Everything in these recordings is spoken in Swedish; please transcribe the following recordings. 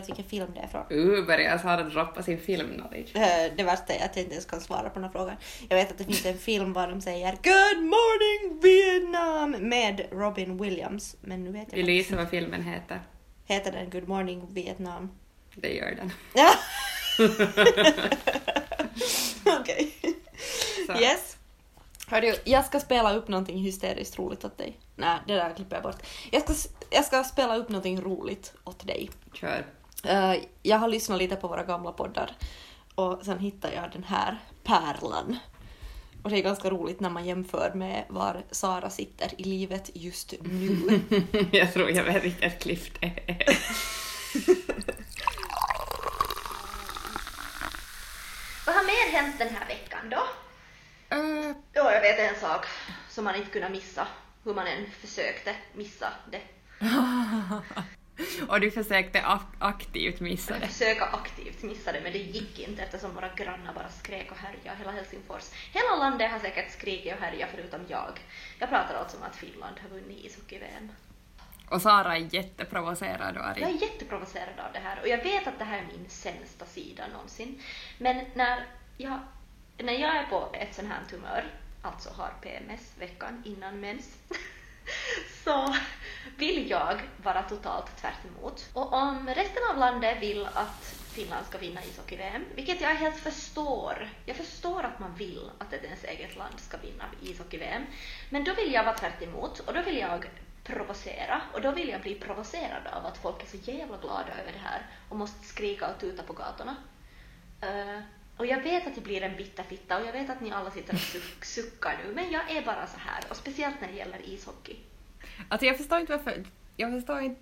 vet vilken film det är från. Uh, börjar Sara droppa sin filmknowledge. Eh, Det värsta är att jag inte ens kan svara på den här frågan. Jag vet att det finns en film där de säger Good morning Vietnam med Robin Williams. Men nu vet jag Vill du gissa vad filmen heter? Heter den Good morning Vietnam? Det gör den. Ja. Okej. Så. Yes. Hördu, jag ska spela upp någonting hysteriskt roligt åt dig. Nej, det där klipper jag bort. Jag ska, jag ska spela upp någonting roligt åt dig. Kör. Eh, jag har lyssnat lite på våra gamla poddar och sen hittade jag den här pärlan. Och det är ganska roligt när man jämför med var Sara sitter i livet just nu. jag tror jag vet vilket klipp det är. Vad har mer hänt den här veckan då? Uh, Ja, jag vet en sak som man inte kunde missa, hur man än försökte missa det. och du försökte ak- aktivt missa det. Försöka aktivt missa det, men det gick inte eftersom våra grannar bara skrek och härjade, hela Helsingfors. Hela landet har säkert skrikit och härjat förutom jag. Jag pratar alltså om att Finland har vunnit ishockey-VM. Och Sara är jätteprovocerad och arg. Jag är jätteprovocerad av det här och jag vet att det här är min sämsta sida någonsin. Men när jag, när jag är på ett sånt här humör, alltså har PMS veckan innan mens, så vill jag vara totalt tvärt emot. Och om resten av landet vill att Finland ska vinna ishockey-VM, vilket jag helt förstår. Jag förstår att man vill att ett ens eget land ska vinna ishockey-VM. Men då vill jag vara tvärt emot och då vill jag provocera och då vill jag bli provocerad av att folk är så jävla glada över det här och måste skrika och tuta på gatorna. Uh, och jag vet att det blir en bitterfitta och jag vet att ni alla sitter och suck, suckar nu men jag är bara så här och speciellt när det gäller ishockey. Alltså jag förstår inte varför... Jag förstår inte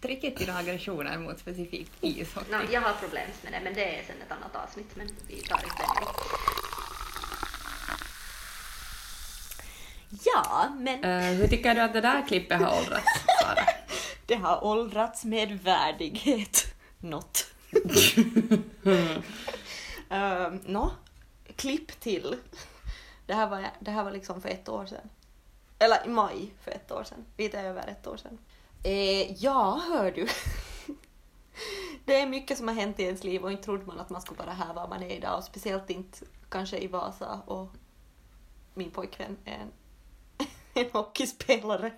riktigt dina aggressioner mot specifikt ishockey. No, jag har problem med det men det är sen ett annat avsnitt men vi tar inte det nu. Ja, men Eh, hur tycker du att det där klippet har åldrats, Sara? det har åldrats med värdighet. Något. um, Nå, klipp till. Det här, var, det här var liksom för ett år sedan. Eller i maj för ett år sedan. Lite över ett år sedan. Eh, ja, hör du. Det är mycket som har hänt i ens liv och inte trodde man att man skulle vara här var man är idag och speciellt inte kanske i Vasa och min pojkvän är en, en hockeyspelare.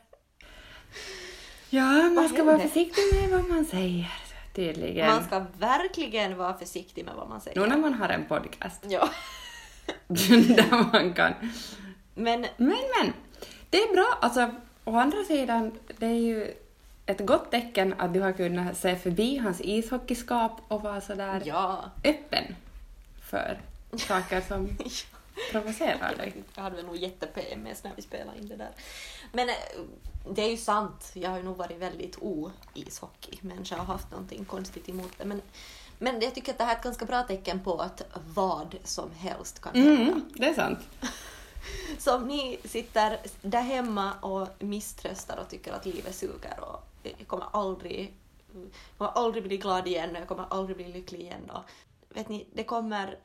Ja, man ska vara försiktig med vad man säger, tydligen. Man ska verkligen vara försiktig med vad man säger. Nu när man har en podcast Ja. där man kan... Men Men, men. Alltså, å andra sidan, det är ju ett gott tecken att du har kunnat se förbi hans ishockeyskap och vara sådär ja. öppen för saker som provocerar dig. Jag hade väl nog jätte-PMS när vi spelade in det där. Men eh, det är ju sant. Jag har ju nog varit väldigt o-ishockey-människa och haft någonting konstigt emot det. Men, men jag tycker att det här är ett ganska bra tecken på att vad som helst kan hända. Mm, det är sant. Så om ni sitter där hemma och misströstar och tycker att livet suger och jag kommer aldrig, jag kommer aldrig bli glad igen och jag kommer aldrig bli lycklig igen. Och, vet ni, det kommer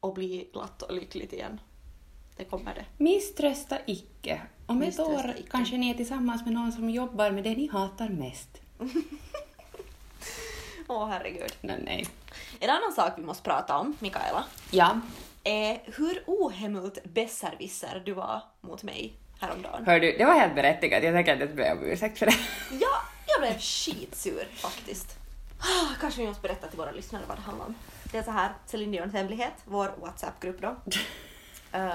att bli glatt och lyckligt igen. Det kommer det. Misströsta icke. Om ett år icke. kanske ni är tillsammans med någon som jobbar med det ni hatar mest. Åh herregud. Nej, nej. En annan sak vi måste prata om, Mikaela, Ja, är hur ohemult besserwisser du var mot mig häromdagen. hör du, det var helt berättigat. Jag tänker inte be om ursäkt för det. Ja, jag blev skitsur faktiskt. Ah, Kanske vi måste berätta till våra lyssnare vad det handlar om. Det är så här, Celine Dions hemlighet, vår WhatsApp-grupp då, eh,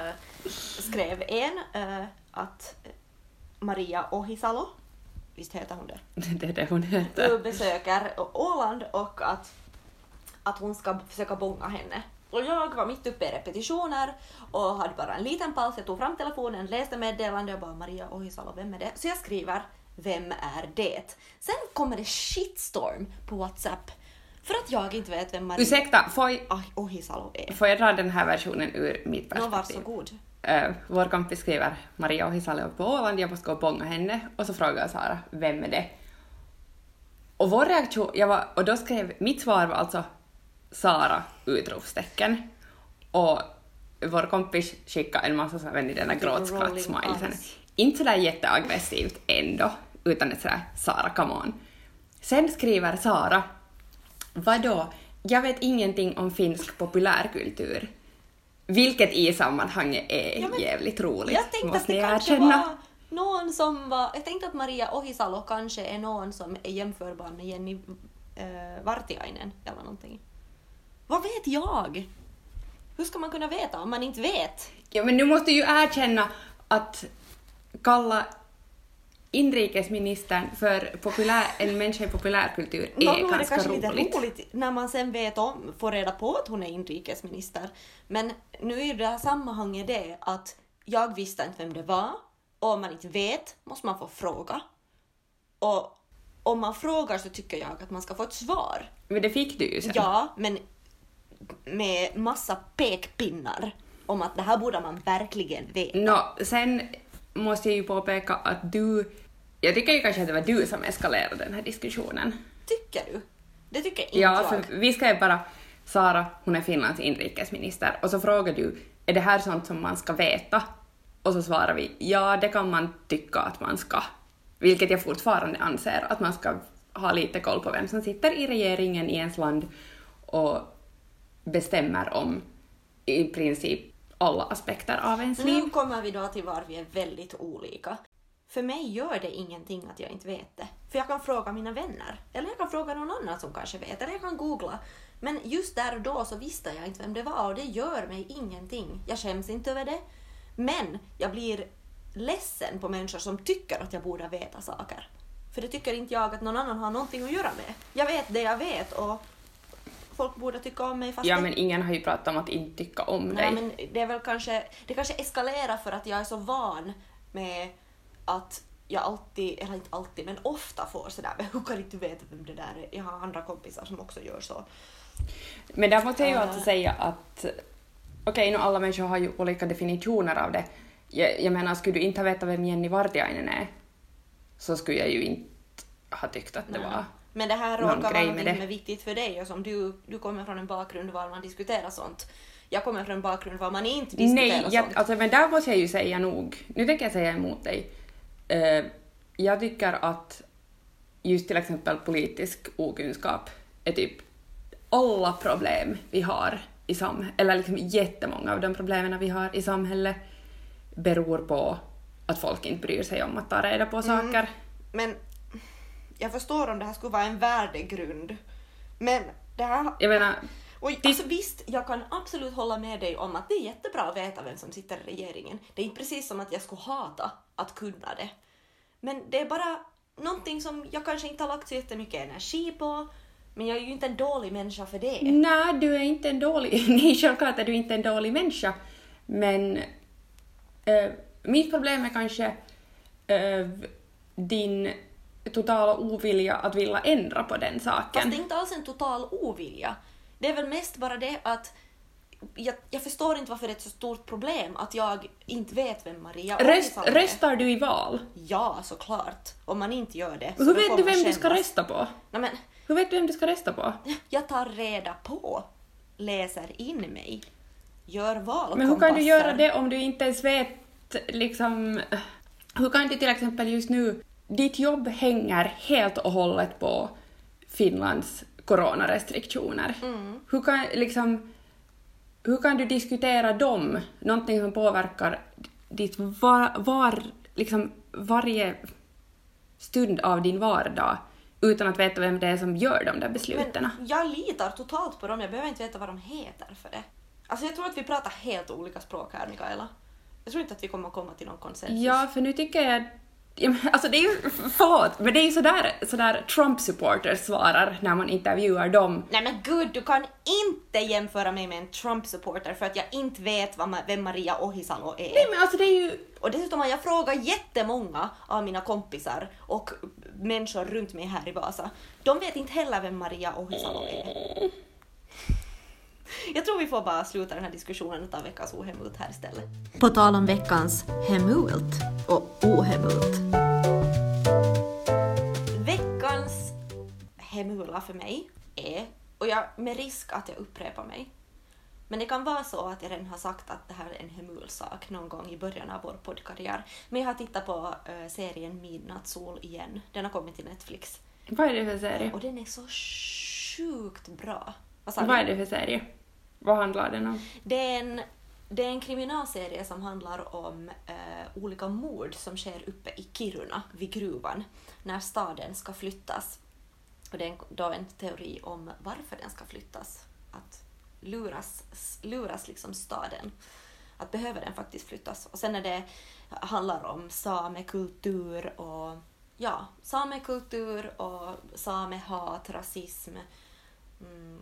skrev en eh, att Maria Ohisalo, visst heter hon det, Det är det hon heter. besöker Åland och att, att hon ska försöka bonga henne. Och jag var mitt uppe i repetitioner och hade bara en liten paus. Jag tog fram telefonen, läste meddelande och bara Maria Ohisalo, vem är det? Så jag skriver Vem är det? Sen kommer det shitstorm på WhatsApp för att jag inte vet vem Maria Ursäkta, får jag, Ohisalo är. får jag dra den här versionen ur mitt perspektiv? varsågod. Eh, vår kompis skriver Maria Ohisalo på Åland, jag måste gå och bonga henne. Och så frågar Sara, vem är det? Och vår reaktion, jag var, och då skrev, mitt svar var alltså Sara! Utropstecken. Och vår kompis skickade en massa så här, vet ni, den där gråtskratt-smilesen. Inte sådär jätteaggressivt ändå, utan ett sådär Sara, come on. Sen skriver Sara, vadå, jag vet ingenting om finsk populärkultur. Vilket i sammanhanget är Ja, men jävligt roligt, Jag tänkte att det kanske erkänna. var någon som var... Jag tänkte att Maria Ohisalo kanske är någon som är jämförbar med Jenny äh, Vartiainen eller någonting. Vad vet jag? Hur ska man kunna veta om man inte vet? Ja, men du måste ju erkänna att kalla inrikesministern för populär, en människa i populärkultur är Nå, nu är det ganska kanske roligt. lite roligt när man sen vet om, får reda på att hon är inrikesminister. Men nu är det här sammanhanget det att jag visste inte vem det var och om man inte vet måste man få fråga. Och om man frågar så tycker jag att man ska få ett svar. Men det fick du ju sen. Ja, men med massa pekpinnar om att det här borde man verkligen veta. Nå, sen måste jag ju påpeka att du... Jag tycker ju kanske att det var du som eskalerade den här diskussionen. Tycker du? Det tycker inte Ja, jag. för vi skrev bara Sara, hon är Finlands inrikesminister, och så frågar du, är det här sånt som man ska veta? Och så svarar vi, ja, det kan man tycka att man ska. Vilket jag fortfarande anser att man ska ha lite koll på vem som sitter i regeringen i ens land och bestämmer om i princip alla aspekter av ens liv. Nu kommer vi då till var vi är väldigt olika. För mig gör det ingenting att jag inte vet det. För jag kan fråga mina vänner. Eller jag kan fråga någon annan som kanske vet. Eller jag kan googla. Men just där och då så visste jag inte vem det var och det gör mig ingenting. Jag skäms inte över det. Men jag blir ledsen på människor som tycker att jag borde veta saker. För det tycker inte jag att någon annan har någonting att göra med. Jag vet det jag vet och folk borde tycka om mig fast Ja, det men ingen har ju pratat om att inte tycka om Nej, dig. men det är väl kanske, det kanske eskalerar för att jag är så van med att jag alltid, eller inte alltid, men ofta får sådär, men hur kan inte du veta vem det där är? Jag har andra kompisar som också gör så. Men där måste jag ju Äh. alltså säga att okej, nu alla människor har ju olika definitioner av det. Jag, jag menar, skulle du inte ha vetat vem Jenny Vartiainen är så skulle jag ju inte ha tyckt att det Nej. var... Men det här råkar vara det. som är viktigt för dig och som du, du kommer från en bakgrund var man diskuterar sånt. Jag kommer från en bakgrund var man inte diskuterar Nej, sånt. jag, alltså, men där måste jag ju säga nog, nu tänker jag säga emot dig. Eh, jag tycker att just till exempel politisk okunskap är typ alla problem vi har i samhället, eller liksom jättemånga av de problemen vi har i samhället beror på att folk inte bryr sig om att ta reda på Mm. saker. Men jag förstår om det här skulle vara en värdegrund. Men det här Jag menar, Och alltså visst, jag kan absolut hålla med dig om att det är jättebra att veta vem som sitter i regeringen. Det är inte precis som att jag skulle hata att kunna det. Men det är bara någonting som jag kanske inte har lagt så jättemycket energi på. Men jag är ju inte en dålig människa för det. nej, du är inte en dålig... Nej, självklart är du inte en dålig människa. Men eh, mitt problem är kanske eh, din totala ovilja att vilja ändra på den Fast saken. det är inte alls en total ovilja. Det är väl mest bara det att jag, jag förstår inte varför det är ett så stort problem att jag inte vet vem Maria Röst, är. röstar du i val? Ja, såklart. Om man inte gör det Hur vet du vem du ska rösta på? Nej, men, Hur vet du vem du ska rösta på? Jag tar reda på, läser in mig, gör valkompasser. Men hur kan du göra det om du inte ens vet liksom... Hur kan du till exempel just nu... Ditt jobb hänger helt och hållet på Finlands coronarestriktioner. Mm. Hur kan liksom... Hur kan du diskutera dem, någonting som påverkar ditt var, var, liksom varje stund av din vardag utan att veta vem det är som gör de där besluten? Men jag litar totalt på dem, jag behöver inte veta vad de heter för det. Alltså jag tror att vi pratar helt olika språk här, Mikaela. Jag tror inte att vi kommer komma till någon konsensus. Ja, för nu tycker jag... Alltså det är ju, förlåt, men det är ju sådär, sådär Trump-supporters svarar när man intervjuar dem. Nej men gud, du kan inte jämföra mig med en Trump-supporter för att jag inte vet vad, vem Maria Ohisalo är. Nej men alltså det är ju... Och dessutom har jag frågat jättemånga av mina kompisar och människor runt mig här i Vasa. De vet inte heller vem Maria Ohisalo är. Jag tror vi får bara sluta den här diskussionen och ta veckans ohemult här istället. På tal om veckans hemult och ohemult. Veckans hemula för mig är, och jag, med risk att jag upprepar mig, men det kan vara så att jag redan har sagt att det här är en hemulsak någon gång i början av vår poddkarriär. Men jag har tittat på eh, serien Midnattssol igen. Den har kommit till Netflix. Vad är det för serie? Och den är så sjukt bra. Vad sa Vad är det för serie? Vad handlar den om? Det är en, det är en kriminalserie som handlar om eh, olika mord som sker uppe i Kiruna, vid gruvan, när staden ska flyttas. Och det är en, då en teori om varför den ska flyttas. Att luras, luras liksom staden. Att behöver den faktiskt flyttas? Och sen när det handlar om samekultur och ja, samekultur och samehat, rasism. Mm,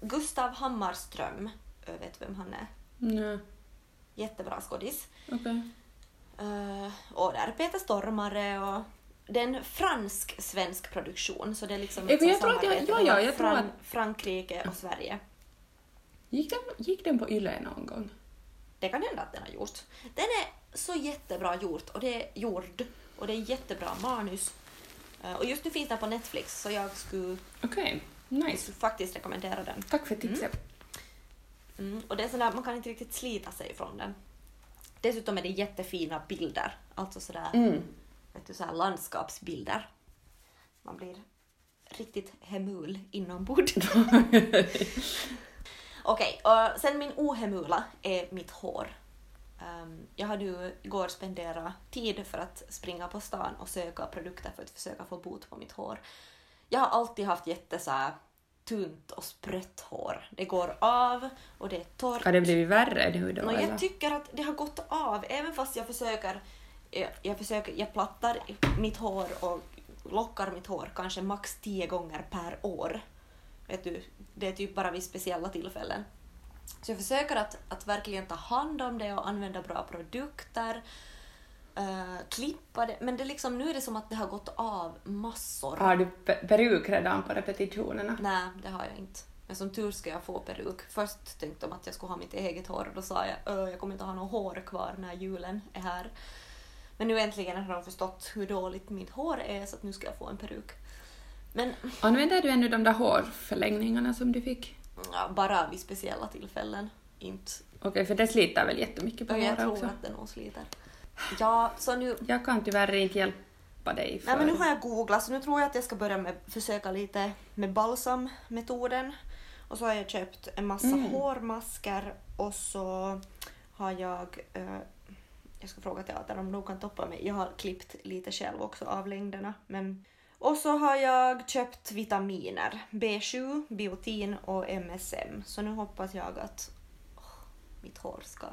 Gustav Hammarström, eh, vet vem han är? Nej, Jättebra skådis. okej. Eh, och där är Peter Stormare och det är en fransk-svensk produktion så det är liksom ett jag tror att jag- ja, ja, jag tror att- Frankrike och Sverige. Gick den, gick den på Yle någon gång? Det kan hända att den har gjort. Den är så jättebra gjort och det är gjord och det är jättebra manus. Eh, och just nu finns den på Netflix så jag skulle, Okej, jag nice. skulle faktiskt rekommendera den. Tack för tipset. Mm, och det är sådär, man kan inte riktigt slita sig från den. Dessutom är det jättefina bilder, alltså sådär, Mm. vet du, sådär landskapsbilder. Man blir riktigt hemul inombords. Okej, och sen min ohemula är mitt hår. Ehm, jag hade ju igår spenderat tid för att springa på stan och söka produkter för att försöka få bot på mitt hår. Jag har alltid haft jätte så här, tunt och sprött hår. Det går av och det är torrt. Har det blivit värre nu då? Eller? jag tycker att det har gått av, även fast jag försöker, jag, jag försöker, jag plattar mitt hår och lockar mitt hår kanske max tio gånger per år. Vet du, det är typ bara vid speciella tillfällen. Så jag försöker att, att verkligen ta hand om det och använda bra produkter, eh, klippa det, men det liksom, nu är det som att det har gått av massor. Har du pe- peruk redan på repetitionerna? Nej, det har jag inte. Men som tur ska jag få peruk. Först tänkte de att jag skulle ha mitt eget hår och då sa jag "Ö, jag kommer inte ha något hår kvar när julen är här. Men nu äntligen har de förstått hur dåligt mitt hår är så att nu ska jag få en peruk. Men Använder du ännu de där hårförlängningarna som du fick? ja, bara vid speciella tillfällen. Inte. Okej, för det sliter väl jättemycket på Och jag håret tror också? att det nog sliter. Ja, så nu... Jag kan tyvärr inte hjälpa dig för... Nej men nu har jag googlat så nu tror jag att jag ska börja med försöka lite med balsammetoden. Och så har jag köpt en massa Mm. hårmasker och så har jag eh, jag ska fråga teatern om de kan toppa mig. Jag har klippt lite själv också av längderna. Men... Och så har jag köpt vitaminer. B7, biotin och MSM. Så nu hoppas jag att åh, mitt hår ska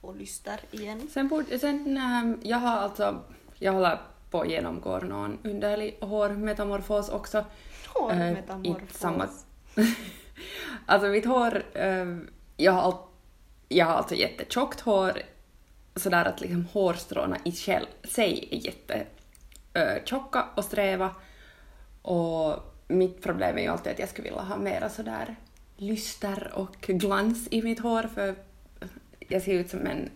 få lyster igen. Sen, borde, sen ähm, jag har alltså, jag håller på att genomgå någon underlig hårmetamorfos också. Eh, Hårmetamorfos. samma... alltså mitt hår, eh, jag, har all, jag har alltså jättetjockt hår, sådär att liksom hårstråna i själv, sig är jättetjocka och sträva. Och mitt problem är ju alltid att jag skulle vilja ha mera sådär lyster och glans i mitt hår för jag ser ut som en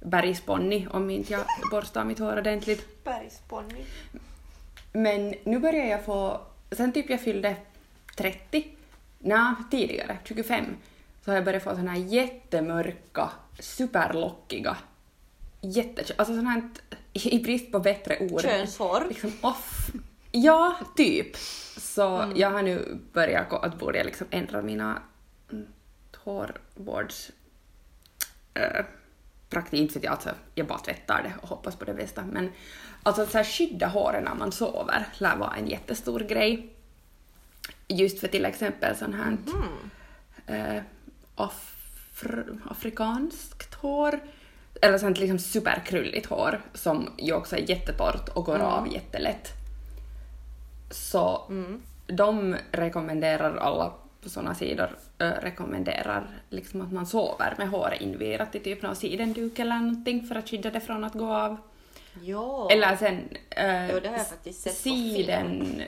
bergsponny om inte jag borstar mitt hår ordentligt. Bergsponny. Men nu börjar jag få, sen typ jag fyllde 30, nej tidigare, 25, så har jag börjat få såna här jättemörka, superlockiga, jätte, alltså sånt här, i brist på bättre ord, Könshår. liksom off. Ja, typ. Så jag har nu börjat gå, att börja liksom ändra mina mm, hårvårds... Äh, praktik, inte vet jag, alltså, jag bara tvättar det och hoppas på det bästa. Men alltså att så här, skydda håren när man sover lär vara en jättestor grej. Just för till exempel sån här eh, afr, afrikanskt hår, eller sånt liksom superkrulligt hår som ju också är jättetorrt och går av jättelätt. Så de rekommenderar alla på såna sidor äh, rekommenderar liksom att man sover med håret invirat i typ någon sidenduk eller någonting för att skydda det från att gå av. Jo. Eller sen äh, Jo, det har jag faktiskt sett på siden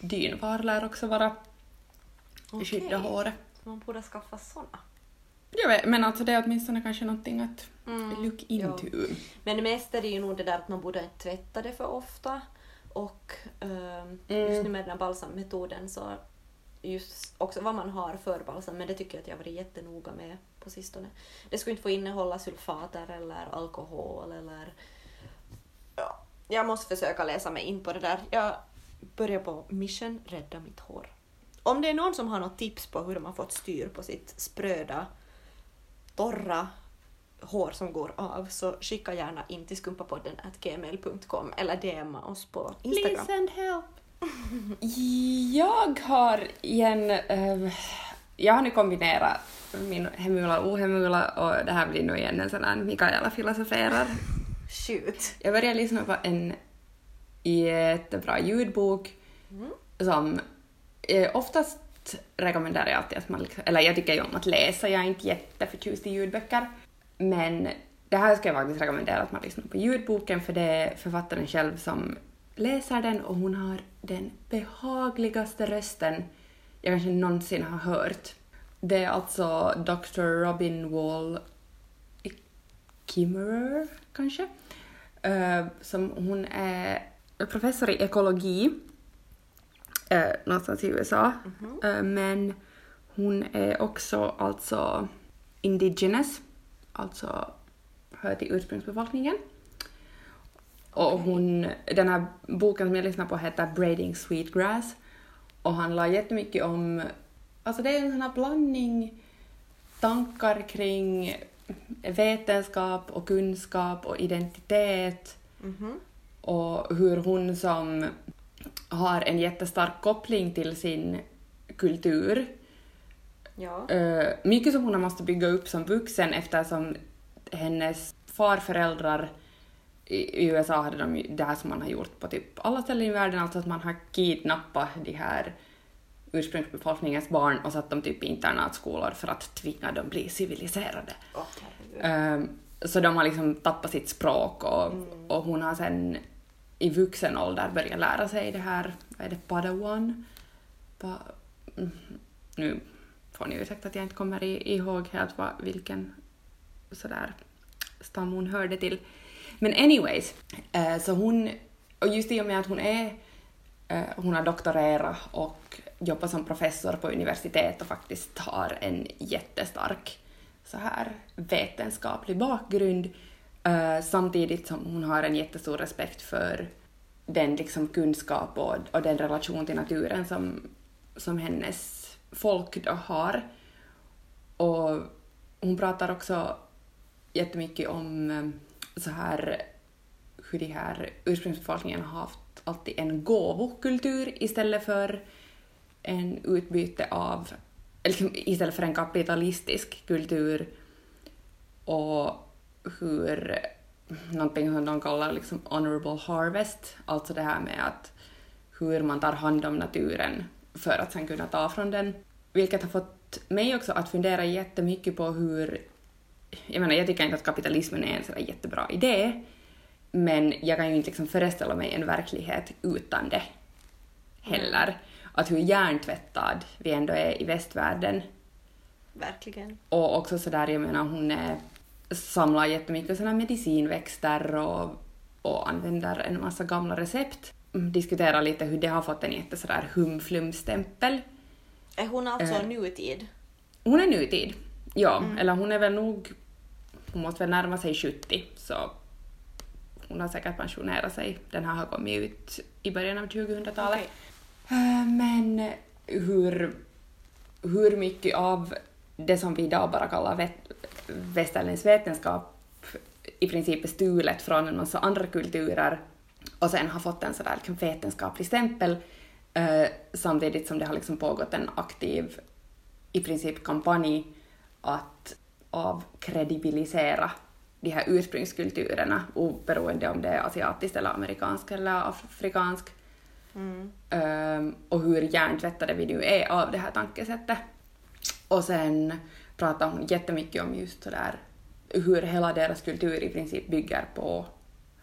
dynvar lär också vara Okej. skydda håret. Man borde skaffa såna. Jag vet, men alltså det är åtminstone kanske någonting att Mm, look into. Men mest är det ju nog det där att man borde inte tvätta det för ofta. Och ehm, Mm. just nu med den här balsammetoden så just också vad man har för balsam, men det tycker jag att jag har varit jättenoga med på sistone. Det skulle inte få innehålla sulfater eller alkohol eller... Ja, jag måste försöka läsa mig in på det där. Jag börjar på mission Rädda mitt hår. Om det är någon som har något tips på hur man fått styr på sitt spröda, torra hår som går av så skicka gärna in till skumpapodden gmail.com eller DMa oss på Instagram. Please send help. Jag har igen... eh, jag har nu kombinerat min hemula och ohemula och det här blir nu igen en sån här Mikaela filosoferar. Shoot. Jag började lyssna på en jättebra ljudbok som eh, oftast rekommenderar jag alltid att man, liksom- eller jag tycker ju om att läsa, jag är inte jätteförtjust i ljudböcker. Men det här ska jag faktiskt rekommendera att man lyssnar på ljudboken för det är författaren själv som läser den och hon har den behagligaste rösten jag kanske någonsin har hört. Det är alltså Dr. Robin Wall Kimmerer, kanske? Eh, som hon är professor i ekologi uh, någonstans i USA. Eh, men hon är också alltså indigenous, alltså hör till ursprungsbefolkningen. Och hon, den här boken som jag lyssnar på heter Braiding Sweetgrass och handlar jättemycket om, alltså det är en sån här blandning tankar kring vetenskap och kunskap och identitet Mhm. och hur hon som har en jättestark koppling till sin kultur, Ja. eh, mycket som hon har måste bygga upp som vuxen eftersom hennes farföräldrar i USA hade de det här som man har gjort på typ alla ställen i världen, alltså att man har kidnappat de här ursprungsbefolkningens barn och satt dem typ i internatskolor för att tvinga dem bli civiliserade. Herregud. Ehm, så de har liksom tappat sitt språk och, och hon har sen i vuxen ålder börjat lära sig det här, vad är det, padawan? Pa, mm, nu får ni ursäkta att jag inte kommer ihåg helt vad, vilken sådär stam hon hörde till. Men anyways, äh, så hon, och just i och med att hon är, äh, hon har doktorerat och jobbar som professor på universitet och faktiskt har en jättestark så här vetenskaplig bakgrund äh, samtidigt som hon har en jättestor respekt för den liksom kunskap och, och den relation till naturen som, som hennes folk då har. Och hon pratar också jättemycket om så här hur de här ursprungsbefolkningen har haft alltid en gåvokultur istället för en utbyte av, eller liksom istället för en kapitalistisk kultur och hur någonting som de kallar liksom honorable harvest, alltså det här med att hur man tar hand om naturen för att sen kunna ta från den. Vilket har fått mig också att fundera jättemycket på hur... Jag menar, jag tycker inte att kapitalismen är en sådär jättebra idé, men jag kan ju inte liksom föreställa mig en verklighet utan det heller. Att hur hjärntvättad vi ändå är i västvärlden. Verkligen. Och också sådär, jag menar hon är, samlar jättemycket sådana medicinväxter och, och använder en massa gamla recept. Mm, Diskuterar lite hur det har fått en jätte sådär hum-flum-stämpel. Är hon alltså Eh. nutid? Hon är nutid, ja. Eller hon är väl nog, hon måste väl närma sig 70 så hon har säkert pensionerat sig. Den här har kommit ut i början av 2000-talet. Okej. Eh, Men hur, hur mycket av det som vi idag bara kallar vet, västerländsk vetenskap i princip är stulet från en massa andra kulturer och sen har fått en sådär liksom vetenskaplig stämpel eh, samtidigt som det har liksom pågått en aktiv i princip kampanj att avkredibilisera de här ursprungskulturerna oberoende om det är asiatiskt eller amerikansk eller afrikansk Mm. Ehm, och hur hjärntvättade vi nu är av det här tankesättet. Och sen pratar hon jättemycket om just sådär hur hela deras kultur i princip bygger på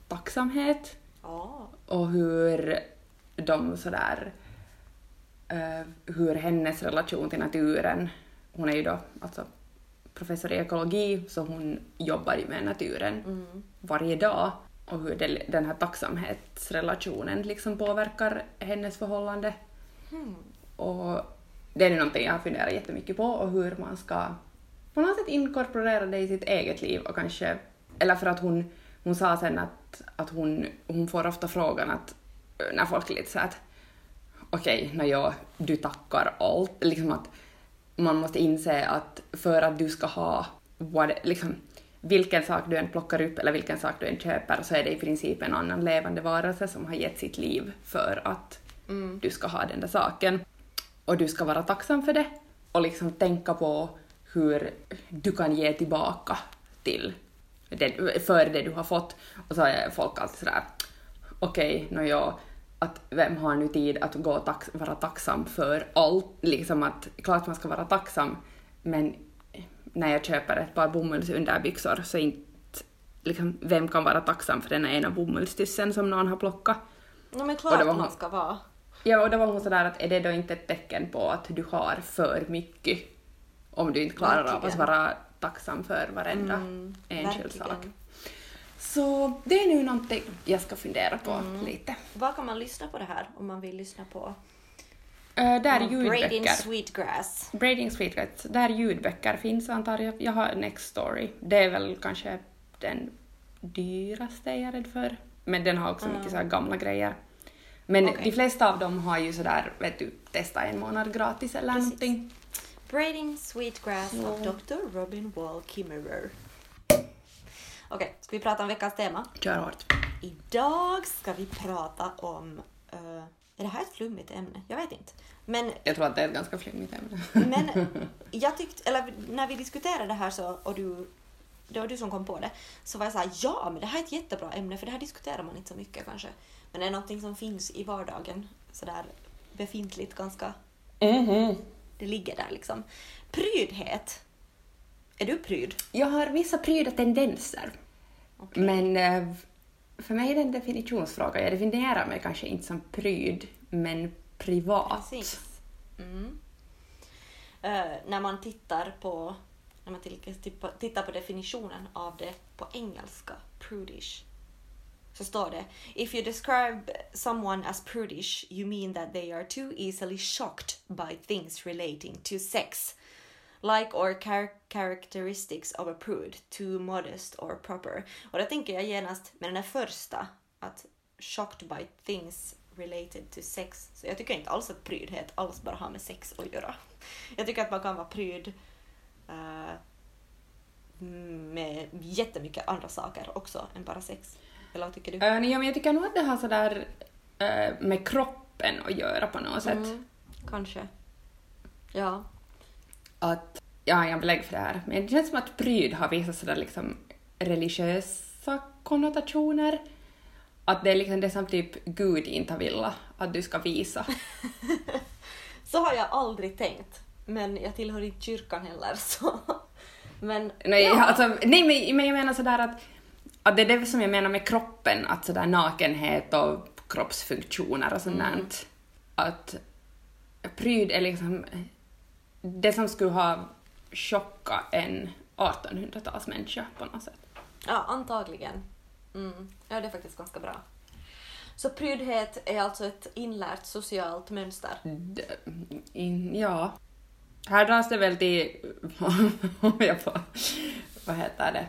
tacksamhet Ja. och hur de sådär eh, hur hennes relation till naturen, hon är ju då alltså professor i ekologi så hon jobbar ju med naturen Mm. varje dag och hur det, den här tacksamhetsrelationen liksom påverkar hennes förhållande. Hmm. Och det är nu någonting jag har funderat jättemycket på och hur man ska på något sätt inkorporera det i sitt eget liv och kanske, eller för att hon, hon sa sen att, att hon, hon får ofta frågan att när folk är lite så här att okej, okay, ja, du tackar allt. Liksom att man måste inse att för att du ska ha what, liksom, vilken sak du än plockar upp eller vilken sak du än köper så är det i princip en annan levande varelse som har gett sitt liv för att mm. du ska ha den där saken. Och du ska vara tacksam för det och liksom tänka på hur du kan ge tillbaka till det, för det du har fått. Och så är folk alltid sådär, okej, okay, no, att vem har nu tid att gå och tax vara tacksam för allt? Liksom att, klart man ska vara tacksam, men när jag köper ett par bomullsunderbyxor så inte, liksom, vem kan vara tacksam för den ena bomullstyssen som någon har plockat? No, men klart man ska vara. Ja, och då var hon sådär att är det då inte ett tecken på att du har för mycket om du inte klarar verkligen. av att vara tacksam för varenda mm, enskild sak. Så det är nu någonting jag ska fundera på mm. lite. Var kan man lyssna på det här om man vill lyssna på Uh, där ljudböcker. Braiding Sweetgrass. Braiding Sweetgrass. Där ljudböcker finns antar jag. Jag har Next Story. Det är väl kanske den dyraste jag är rädd för. Men den har också mm. mycket så gamla grejer. Men okay. de flesta av dem har ju sådär, vet du, testa en månad gratis eller Precis. någonting. Braiding Sweetgrass mm. av Dr. Robin Wall Kimmerer. Okej, okay, ska vi prata om veckans tema? Kör hårt. Idag ska vi prata om... Uh, är det här ett flummigt ämne? Jag vet inte. Men, jag tror att det är ett ganska flummigt ämne. men jag tyckte, eller när vi diskuterade det här så, och du, det var du som kom på det, så var jag såhär, ja men det här är ett jättebra ämne för det här diskuterar man inte så mycket kanske. Men det är någonting som finns i vardagen, sådär befintligt ganska. Mm -hmm. Det ligger där liksom. Prydhet. Är du pryd? Jag har vissa pryda tendenser. Okay. Men eh, för mig är det en definitionsfråga. Jag definierar mig kanske inte som pryd, men privat. Precis. Mm. Uh, när man tittar på när man tittar på definitionen av det på engelska, prudish, så står det If you describe someone as prudish you mean that they are too easily shocked by things relating to sex like or char characteristics of a prude, too modest or proper. Och då tänker jag genast med den här första, att shocked by things related to sex. Så jag tycker inte alls att prydhet alls bara har med sex att göra. Jag tycker att man kan vara pryd uh, med jättemycket andra saker också än bara sex. Eller vad tycker du? Uh, ja, men jag tycker nog att det har sådär uh, med kroppen att göra på något sätt. Mm, kanske. Ja. Att, jag har inga belägg för det här, men det känns som att pryd har vissa sådär liksom religiösa konnotationer. Att det är liksom det som typ Gud inte velat att du ska visa. så har jag aldrig tänkt, men jag tillhör inte kyrkan heller så. Men, nej, ja. alltså, nej men, men jag menar sådär att att det är det som jag menar med kroppen, att sådär nakenhet och kroppsfunktioner och sånt mm. Att pryd är liksom det som skulle ha chockat en 1800-talsmänniska på något sätt. Ja, antagligen. Mm. Ja, det är faktiskt ganska bra. Så prydhet är alltså ett inlärt socialt mönster? D in, ja. Här dras det väl till, om jag får, vad heter det,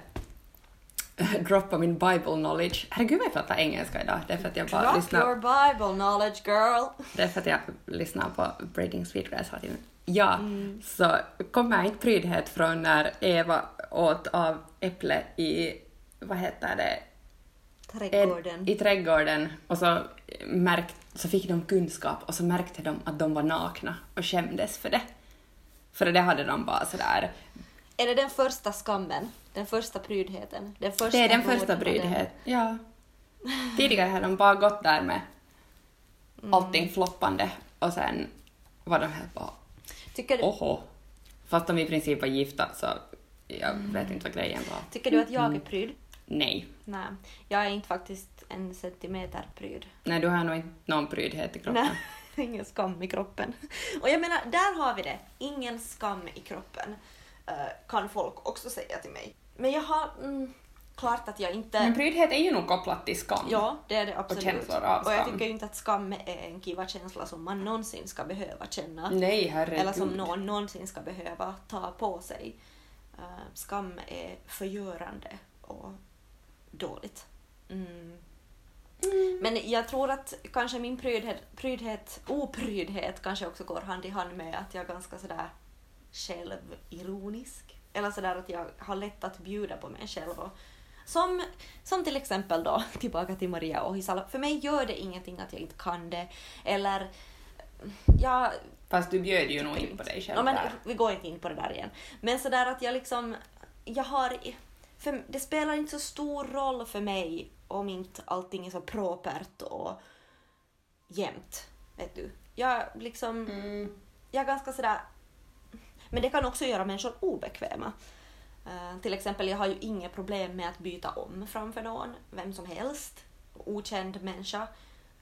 droppa min Bible knowledge. Herregud vad jag pratar engelska idag. Det är för att jag bara Drop lyssnar... your Bible knowledge girl! Det är för att jag lyssnar på Braiding Sweetgrass hela tiden. Ja, mm. så kommer inte prydhet från när Eva åt av äpple i, vad heter det? Trädgården. I trädgården och så, märkt, så fick de kunskap och så märkte de att de var nakna och skämdes för det. För det hade de bara sådär är det den första skammen? Den första prydheten? Den första det är den första prydheten, ja. Tidigare hade de bara gått där med mm. allting floppande och sen var de helt bara Tycker du... oho. Fast de i princip var gifta så jag mm. vet inte vad grejen var. Tycker du att jag är mm. pryd? Nej. Nej, jag är inte faktiskt en centimeter pryd. Nej, du har nog inte någon prydhet i kroppen. Nej, ingen skam i kroppen. Och jag menar, där har vi det. Ingen skam i kroppen. Eh, kan folk också säga till mig. Men jag har... Mm, klart att jag inte... Men prydhet är ju nog kopplat till skam. Ja, det är det absolut. Och känslor av skam. Och jag tycker inte att skam är en kiva känsla som man någonsin ska behöva känna. Nej, herregud. Eller som någon någonsin ska behöva ta på sig. Uh, skam är förgörande och dåligt. Mm. Men jag tror att kanske min prydhet, prydhet, oprydhet kanske också går hand i hand med att jag är ganska sådär självironisk. Eller sådär att jag har lätt att bjuda på mig själv. Och, som, som till exempel då, tillbaka till Maria Ohisalo, för mig gör det ingenting att jag inte kan det. Eller, jag Fast du bjöd ju nog in på dig själv Ja, men där. vi går inte in på det där igen. Men sådär att jag liksom, jag har, för det spelar inte så stor roll för mig om inte allting är så propert och jämnt. Vet du. Jag liksom, Mm. jag är ganska sådär, men det kan också göra människor obekväma. Eh, till exempel, jag har ju inga problem med att byta om framför någon, vem som helst, okänd människa.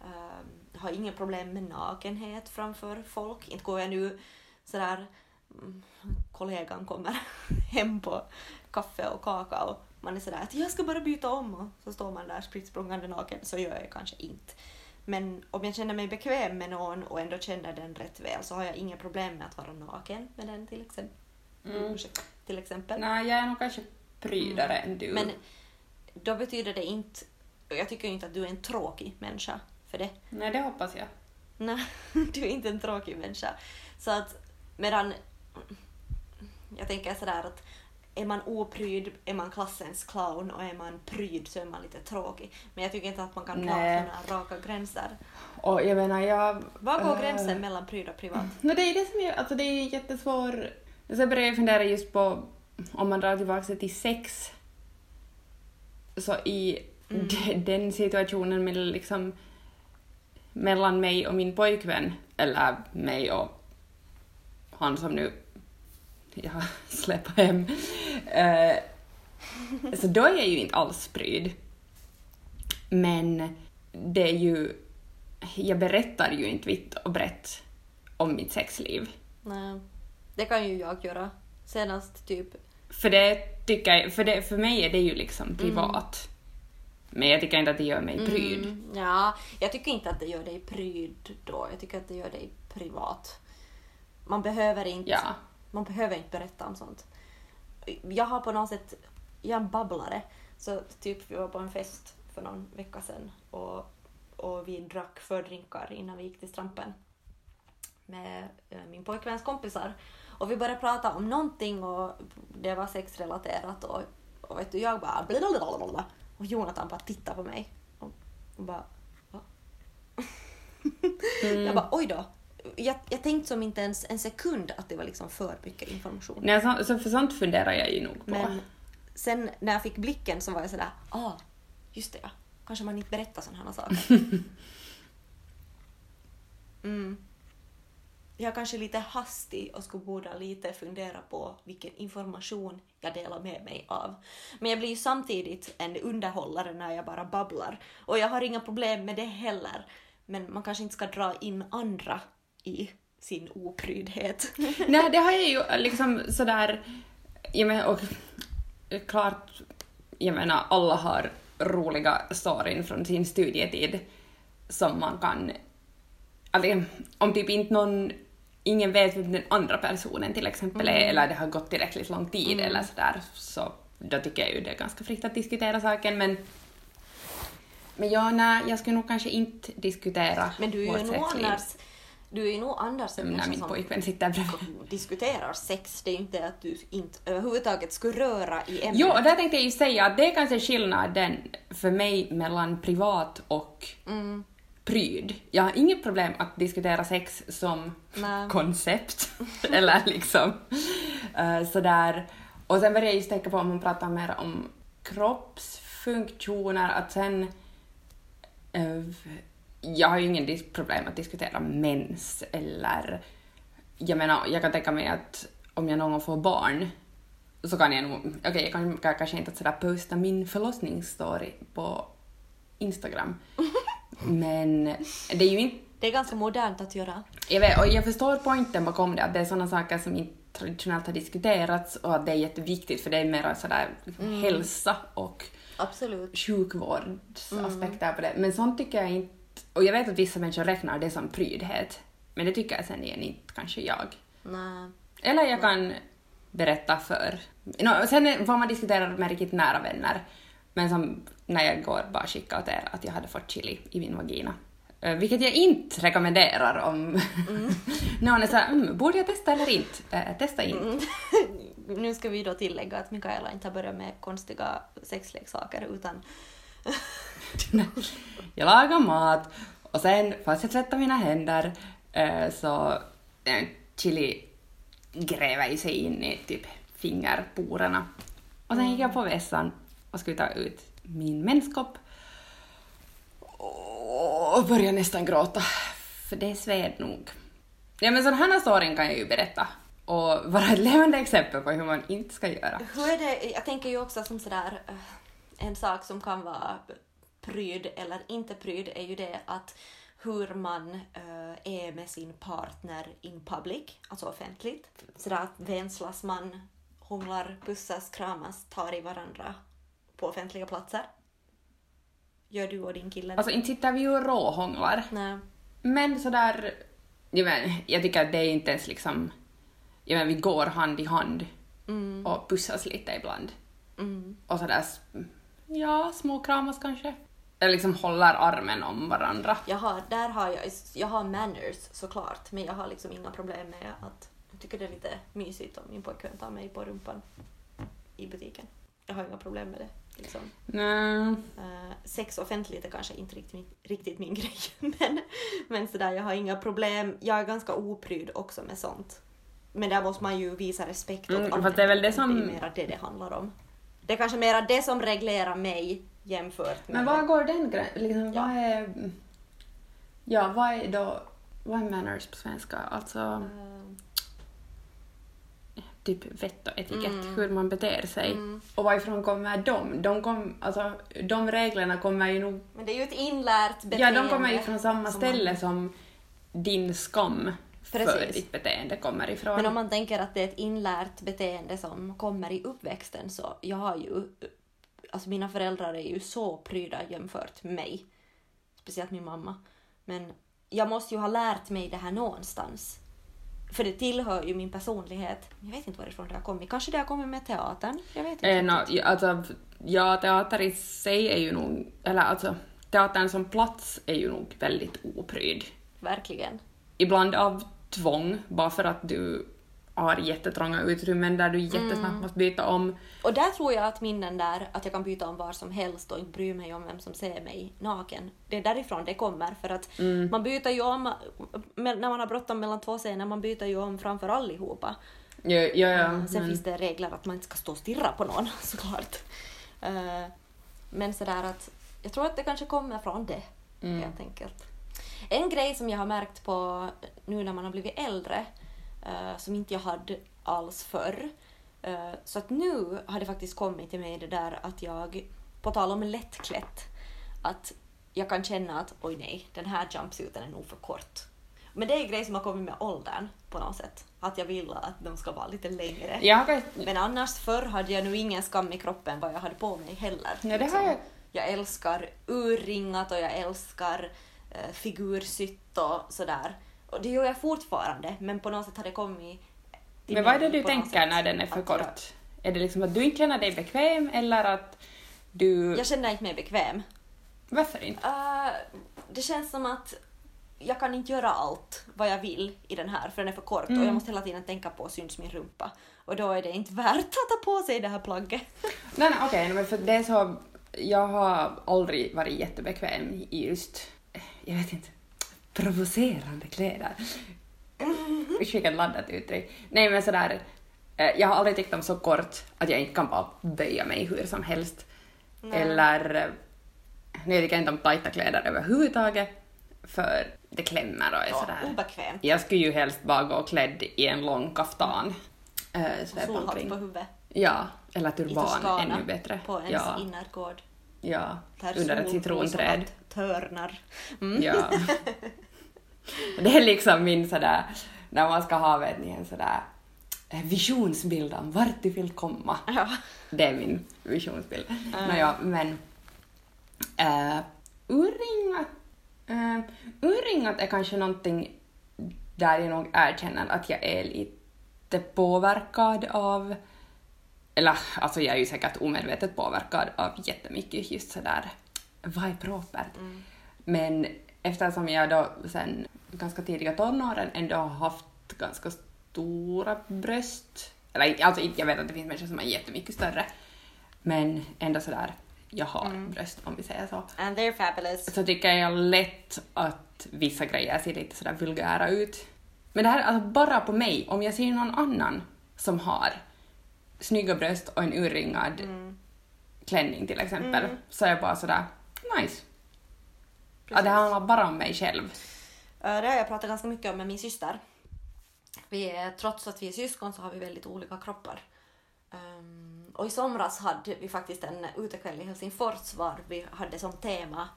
Eh, jag har inga problem med nakenhet framför folk. Inte går jag nu sådär, mm, kollegan kommer hem på kaffe och kaka och man är sådär att jag ska bara byta om och så står man där spritt naken, så gör jag kanske inte. Men om jag känner mig bekväm med någon och ändå känner den rätt väl så har jag inga problem med att vara naken med den till exempel. Mm. Till exempel. Nej, jag är nog kanske prydare än du. Men då betyder det inte, och jag tycker inte att du är en tråkig människa för det. Nej, det hoppas jag. Nej, du är inte en tråkig människa. Så att medan jag tänker sådär att är man opryd är man klassens clown och är man pryd så är man lite tråkig. Men jag tycker inte att man kan dra sådana raka gränser. Och jag menar, jag... Var går eh, gränsen mellan pryd och privat? No, det är det som är, alltså det är jättesvår... Så började jag fundera just på, om man drar tillbaka det till sex, så i Mm. de, den situationen med liksom mellan mig och min pojkvän, eller mig och han som nu jag släpper hem, eh, så då är jag ju inte alls pryd. Men det är ju, jag berättar ju inte vitt och brett om mitt sexliv. Nej, det kan ju jag göra. Senast typ För det tycker jag, för, det, för mig är det ju liksom privat. Men jag tycker inte att det gör mig pryd. Mm, ja, jag tycker inte att det gör dig pryd då. Jag tycker att det gör dig privat. Man behöver inte, Ja. man behöver inte berätta om sånt. Jag har på något sätt, jag är en babblare. Så typ vi var på en fest för någon vecka sedan och, och vi drack fördrinkar innan vi gick till Strampen med eh, min pojkväns kompisar. Och vi började prata om någonting och det var sexrelaterat och, och vet du, jag bara blablabla. och Jonathan bara tittade på mig och, och bara va? Jag bara oj då. Jag, jag tänkte som inte ens en sekund att det var liksom för mycket information. Nej, så, så för sånt funderar jag ju nog på. Men sen när jag fick blicken så var jag sådär, ah, just det ja. Kanske man inte berättar sådana här saker. Mm. Jag är kanske lite hastig och skulle borde lite fundera på vilken information jag delar med mig av. Men jag blir ju samtidigt en underhållare när jag bara babblar. Och jag har inga problem med det heller. Men man kanske inte ska dra in andra i sin oprydhet. Nej, det har jag ju liksom sådär... Jag menar, och klart, jag menar, alla har roliga storyn från sin studietid som man kan... Alltså, om typ inte någon... Ingen vet vem den andra personen till exempel är, eller det har gått tillräckligt lång tid eller sådär, så då tycker jag ju det är ganska fritt att diskutera saken, men... Men ja, nej, jag skulle nog kanske inte diskutera Men du är ju nog annars, du är ju nog annars en När min som pojkvän sitter bredvid. diskuterar sex. Det är ju inte att du inte överhuvudtaget skulle röra i ämnet. Jo, och där tänkte jag ju säga att det är kanske skillnaden för mig mellan privat och Mm. Pryd. Jag har inget problem att diskutera sex som Nej. koncept, eller liksom uh, sådär. Och sen började jag just tänka på om man pratar mer om kroppsfunktioner, att sen eh, jag har ju ingen dis- problem att diskutera mens eller jag menar, jag kan tänka mig att om jag någon gång får barn så kan jag nog, okej jag kan, kan kanske inte sådär posta min förlossningsstory på Instagram. Men det är ju inte, Det är ganska modernt att göra. jag vet, och jag förstår poängen bakom det, att det är sådana saker som inte traditionellt har diskuterats och att det är jätteviktigt för det är mer sådär liksom hälsa och Absolut. sjukvårdsaspekter på det. Men sånt tycker jag inte, och jag vet att vissa människor räknar det som prydhet, men det tycker jag sen igen inte kanske jag. Nej. Eller jag kan berätta för... No, sen får man diskutera med riktigt nära vänner Men som när jag igår bara skickade åt er att jag hade fått chili i min vagina. Eh, Vilket jag inte rekommenderar om någon är såhär, mm, borde jag testa eller inte? Eh, testa inte. Mm. nu ska vi då tillägga att Mikaela inte har börjat med konstiga sexleksaker utan jag lagar mat och sen, fast jag tvättar mina händer, eh, så chili gräver sig in i typ fingerporerna. Och sen gick jag på vässan och skulle ta ut min menskopp och började nästan gråta, för det sved nog. Ja men sådana här storyn kan jag ju berätta och vara ett levande exempel på hur man inte ska göra. Hur är det, jag tänker ju också som sådär, eh, en sak som kan vara pryd eller inte pryd är ju det att hur man uh, är med sin partner in public, alltså offentligt. Sådär att vänslas man, hånglar, pussas, kramas, tar i varandra på offentliga platser. Gör du och din kille det? Alltså inte sitter vi ju och råhånglar. Nej. Men sådär, jag, men, jag tycker att det är inte ens liksom, jag men, vi går hand i hand Mm, och pussas lite ibland. mm. Och sådär, ja, småkramas kanske. Eller liksom håller armen om varandra. Jag har, där har jag, jag har manners såklart, men jag har liksom inga problem med att jag tycker det är lite mysigt om min pojkvän tar mig på rumpan i butiken. Jag har inga problem med det. Liksom. Nej. Eh, sex offentligt är kanske inte riktigt min, riktigt min grej, men, men sådär, jag har inga problem. Jag är ganska opryd också med sånt. Men där måste man ju visa respekt åt Mm, andra. det är väl det Det som- är mera det det handlar om. Det är kanske mera det som reglerar mig jämfört med... Men var går den gränsen? Liksom, Ja. vad är... Ja, vad är då... Vad är manners på svenska? Alltså, Eh, typ vett och etikett, Mm. hur man beter sig. Mm. Och varifrån kommer de? De, kom, alltså, de reglerna kommer ju nog... Men det är ju ett inlärt Ja, beteende. de kommer ju från samma som ställe man- som din skam för Precis. ditt beteende kommer ifrån. Men om man tänker att det är ett inlärt beteende som kommer i uppväxten så jag har ju, alltså mina föräldrar är ju så pryda jämfört med mig. Speciellt min mamma. Men jag måste ju ha lärt mig det här någonstans. För det tillhör ju min personlighet. Jag vet inte varifrån det har kommit. Kanske det har kommit med teatern? Jag vet inte. Eh, no, ja, alltså, ja, teater i sig är ju nog... Eller alltså, teatern som plats är ju nog väldigt opryd. Verkligen. Ibland av tvång, bara för att du har jättetrånga utrymmen där du Mm. jättesnabbt måste byta om. Och där tror jag att minnen där, att jag kan byta om var som helst och inte bry mig om vem som ser mig naken. Det är därifrån det kommer. För att Mm. man byter ju om, när man har bråttom mellan två scener, man byter ju om framför allihopa. Ja, ja, ja, Eh, Sen men- finns det regler att man inte ska stå och stirra på någon såklart. Eh, Men sådär att, jag tror att det kanske kommer från det Mm. helt enkelt. En grej som jag har märkt på nu när man har blivit äldre, eh, som inte jag hade alls förr, eh, så att nu har det faktiskt kommit till mig det där att jag, på tal om lättklätt, att jag kan känna att oj nej, den här jumpsuiten är nog för kort. Men det är en grej som har kommit med åldern på något sätt. Att jag vill att de ska vara lite längre. Har, Men annars förr hade jag nu ingen skam i kroppen vad jag hade på mig heller. Ja, det har Liksom. jag- jag älskar urringat och jag älskar eh, figursytt och sådär. Och det gör jag fortfarande, men på något sätt har det kommit till men vad är det du tänker när den är för kort? Jag, Är det liksom att du inte känner dig bekväm eller att du... jag känner inte mig bekväm. Varför inte? Eh, det känns som att jag kan inte göra allt vad jag vill i den här för den är för kort och Mm. jag måste hela tiden tänka på syns min rumpa. Och då är det inte värt att ta på sig det här plagget. Nej, nej okej, men för det är så... Jag har aldrig varit jättebekväm i just, jag vet inte, provocerande kläder. Vilket laddat uttryck. Nej men sådär, eh, jag har aldrig tyckt om så kort att jag inte kan bara böja mig hur som helst. Nej. Eller, eh, nej jag tycker inte om tajta kläder överhuvudtaget för det klämmer och är Ja, sådär. obekvämt. Jag skulle ju helst bara gå klädd i en lång kaftan. Äh, Och solhatt på huvudet. Ja, eller turban ännu bättre. På ens ja, innergård. ja, under ett citronträd. Törnar. Mm. Ja. Det är liksom min sådär, när man ska ha vet ni, en sådär eh, visionsbild om vart du vill komma. Ja. Det är min visionsbild. Mm. Nåja, men uh, urringat, uh, urringat är kanske någonting där jag nog erkänner att jag är lite påverkad av eller alltså jag är ju säkert omedvetet påverkad av jättemycket just sådär, vad är propert? Mm. Men eftersom jag då sen ganska tidiga tonåren ändå har haft ganska stora bröst, eller alltså jag vet att det finns människor som har jättemycket större, men ändå sådär, jag har Mm. bröst om vi säger så. And they're fabulous. Så tycker jag lätt att vissa grejer ser lite sådär vulgära ut. Men det här är alltså bara på mig, om jag ser någon annan som har snygga bröst och en urringad Mm. klänning till exempel, Mm. så är jag bara sådär, nice. Ja, det handlar bara om mig själv. Eh, Det har jag pratat ganska mycket om med min syster. Vi är, trots att vi är syskon så har vi väldigt olika kroppar. Ehm, och i somras hade vi faktiskt en utekväll i Helsingfors var vi hade som tema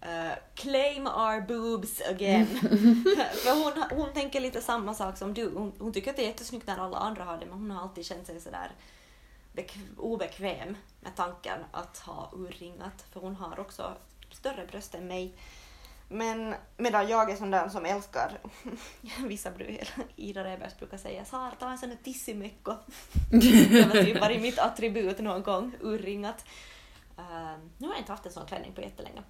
eh, Claim our boobs again. För hon, hon tänker lite samma sak som du. Hon, hon tycker att det är jättesnyggt när alla andra har det men hon har alltid känt sig sådär obekväm med tanken att ha urringat. För hon har också större bröst än mig. Men medan jag är sån där som älskar, vissa brukar, Ida Rebers brukar säga Sara ta en sån där tissimekko. det har typ varit mitt attribut någon gång, urringat. Uh, nu har jag inte haft en sån klänning på jättelänge.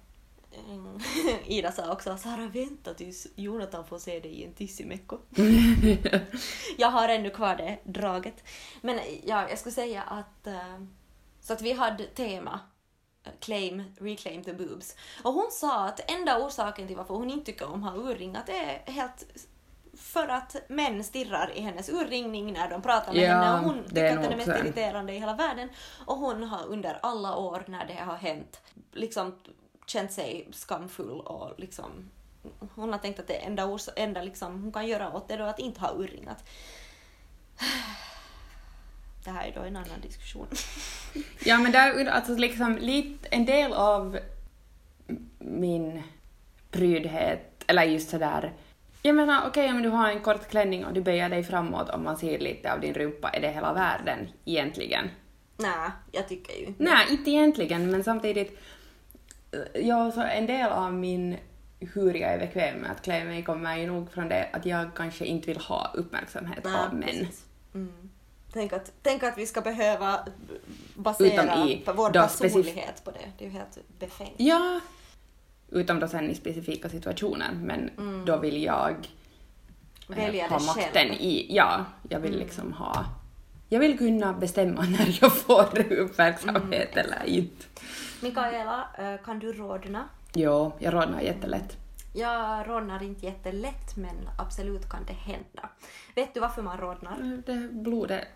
Ida sa också Sara vänta tills Jonathan får se dig i en tissimekko. jag har ännu kvar det draget. Men ja, jag skulle säga att eh, så att vi hade tema eh, claim, reclaim the boobs. Och hon sa att enda orsaken till varför hon inte tycker om att ha urringat är helt för att män stirrar i hennes urringning när de pratar med Ja, henne och hon tycker att den är mest irriterande i hela världen. Och hon har under alla år när det har hänt liksom känt sig skamfull och liksom hon har tänkt att det enda, ors- enda liksom hon kan göra åt det är då att inte ha urringat. Det här är då en annan diskussion. Ja, men där, alltså liksom lite, en del av min prydhet, eller just sådär, jag menar okej om du har en kort klänning och du böjer dig framåt och man ser lite av din rumpa, är det hela världen egentligen? Nej, jag tycker ju inte Nej, inte egentligen, men samtidigt, ja, så en del av min hur jag är bekväm med att klä mig kommer ju nog från det att jag kanske inte vill ha uppmärksamhet Nej, av män. Mm. Tänk, att, tänk att vi ska behöva basera i vår personlighet på det. Det är ju helt befängt. Ja, utom då sen i specifika situationer, men då vill jag eh, Välja ha makten själv. i, ja, jag vill liksom ha, jag vill kunna bestämma när jag får uppmärksamhet eller inte. Mikaela, eh, kan du rodna? Jo, jag rodnar jättelätt. Jag rodnar inte jättelätt men absolut kan det hända. Vet du varför man rodnar? Det blodet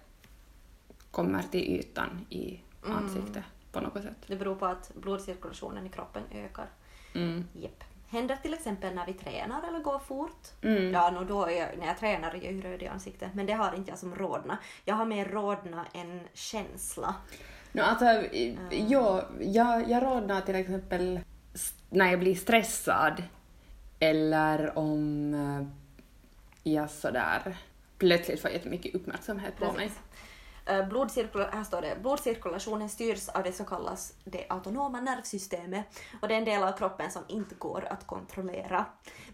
kommer till ytan i ansiktet på något sätt. Det beror på att blodcirkulationen i kroppen ökar. Mm. Japp. Händer till exempel när vi tränar eller går fort. Mm. Ja, no, då jag, när jag tränar är jag ju röd i ansiktet. Men det har inte jag som rodna. Jag har mer rodna än känsla. No, alltså, i- jag, jag, jag rodnar till exempel när jag blir stressad eller om eh, jag sådär plötsligt får jättemycket uppmärksamhet på mig. Precis. Eh, Blodcirkula- här står det, blodcirkulationen styrs av det som kallas det autonoma nervsystemet och det är en del av kroppen som inte går att kontrollera.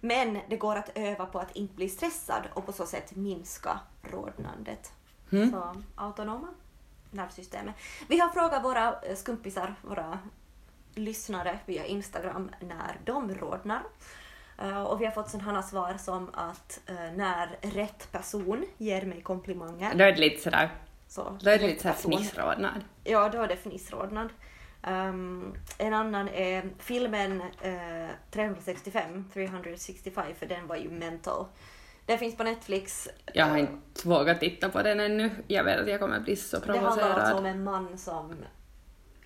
Men det går att öva på att inte bli stressad och på så sätt minska rodnandet. Så autonoma nervsystemet. Vi har frågat våra eh, skumpisar, våra lyssnare via Instagram när de rodnar. Eh, och vi har fått sådana svar som att eh, när rätt person ger mig komplimanger Då är det lite sådär, så då är det lite person- fnissrodnad. Ja, då är det fnissrodnad. Um, en annan är filmen eh, 365, 365, för den var ju mental. Den finns på Netflix. Jag har inte vågat titta på den ännu. Jag vet att jag kommer bli så Det handlar alltså om provocerad. en man som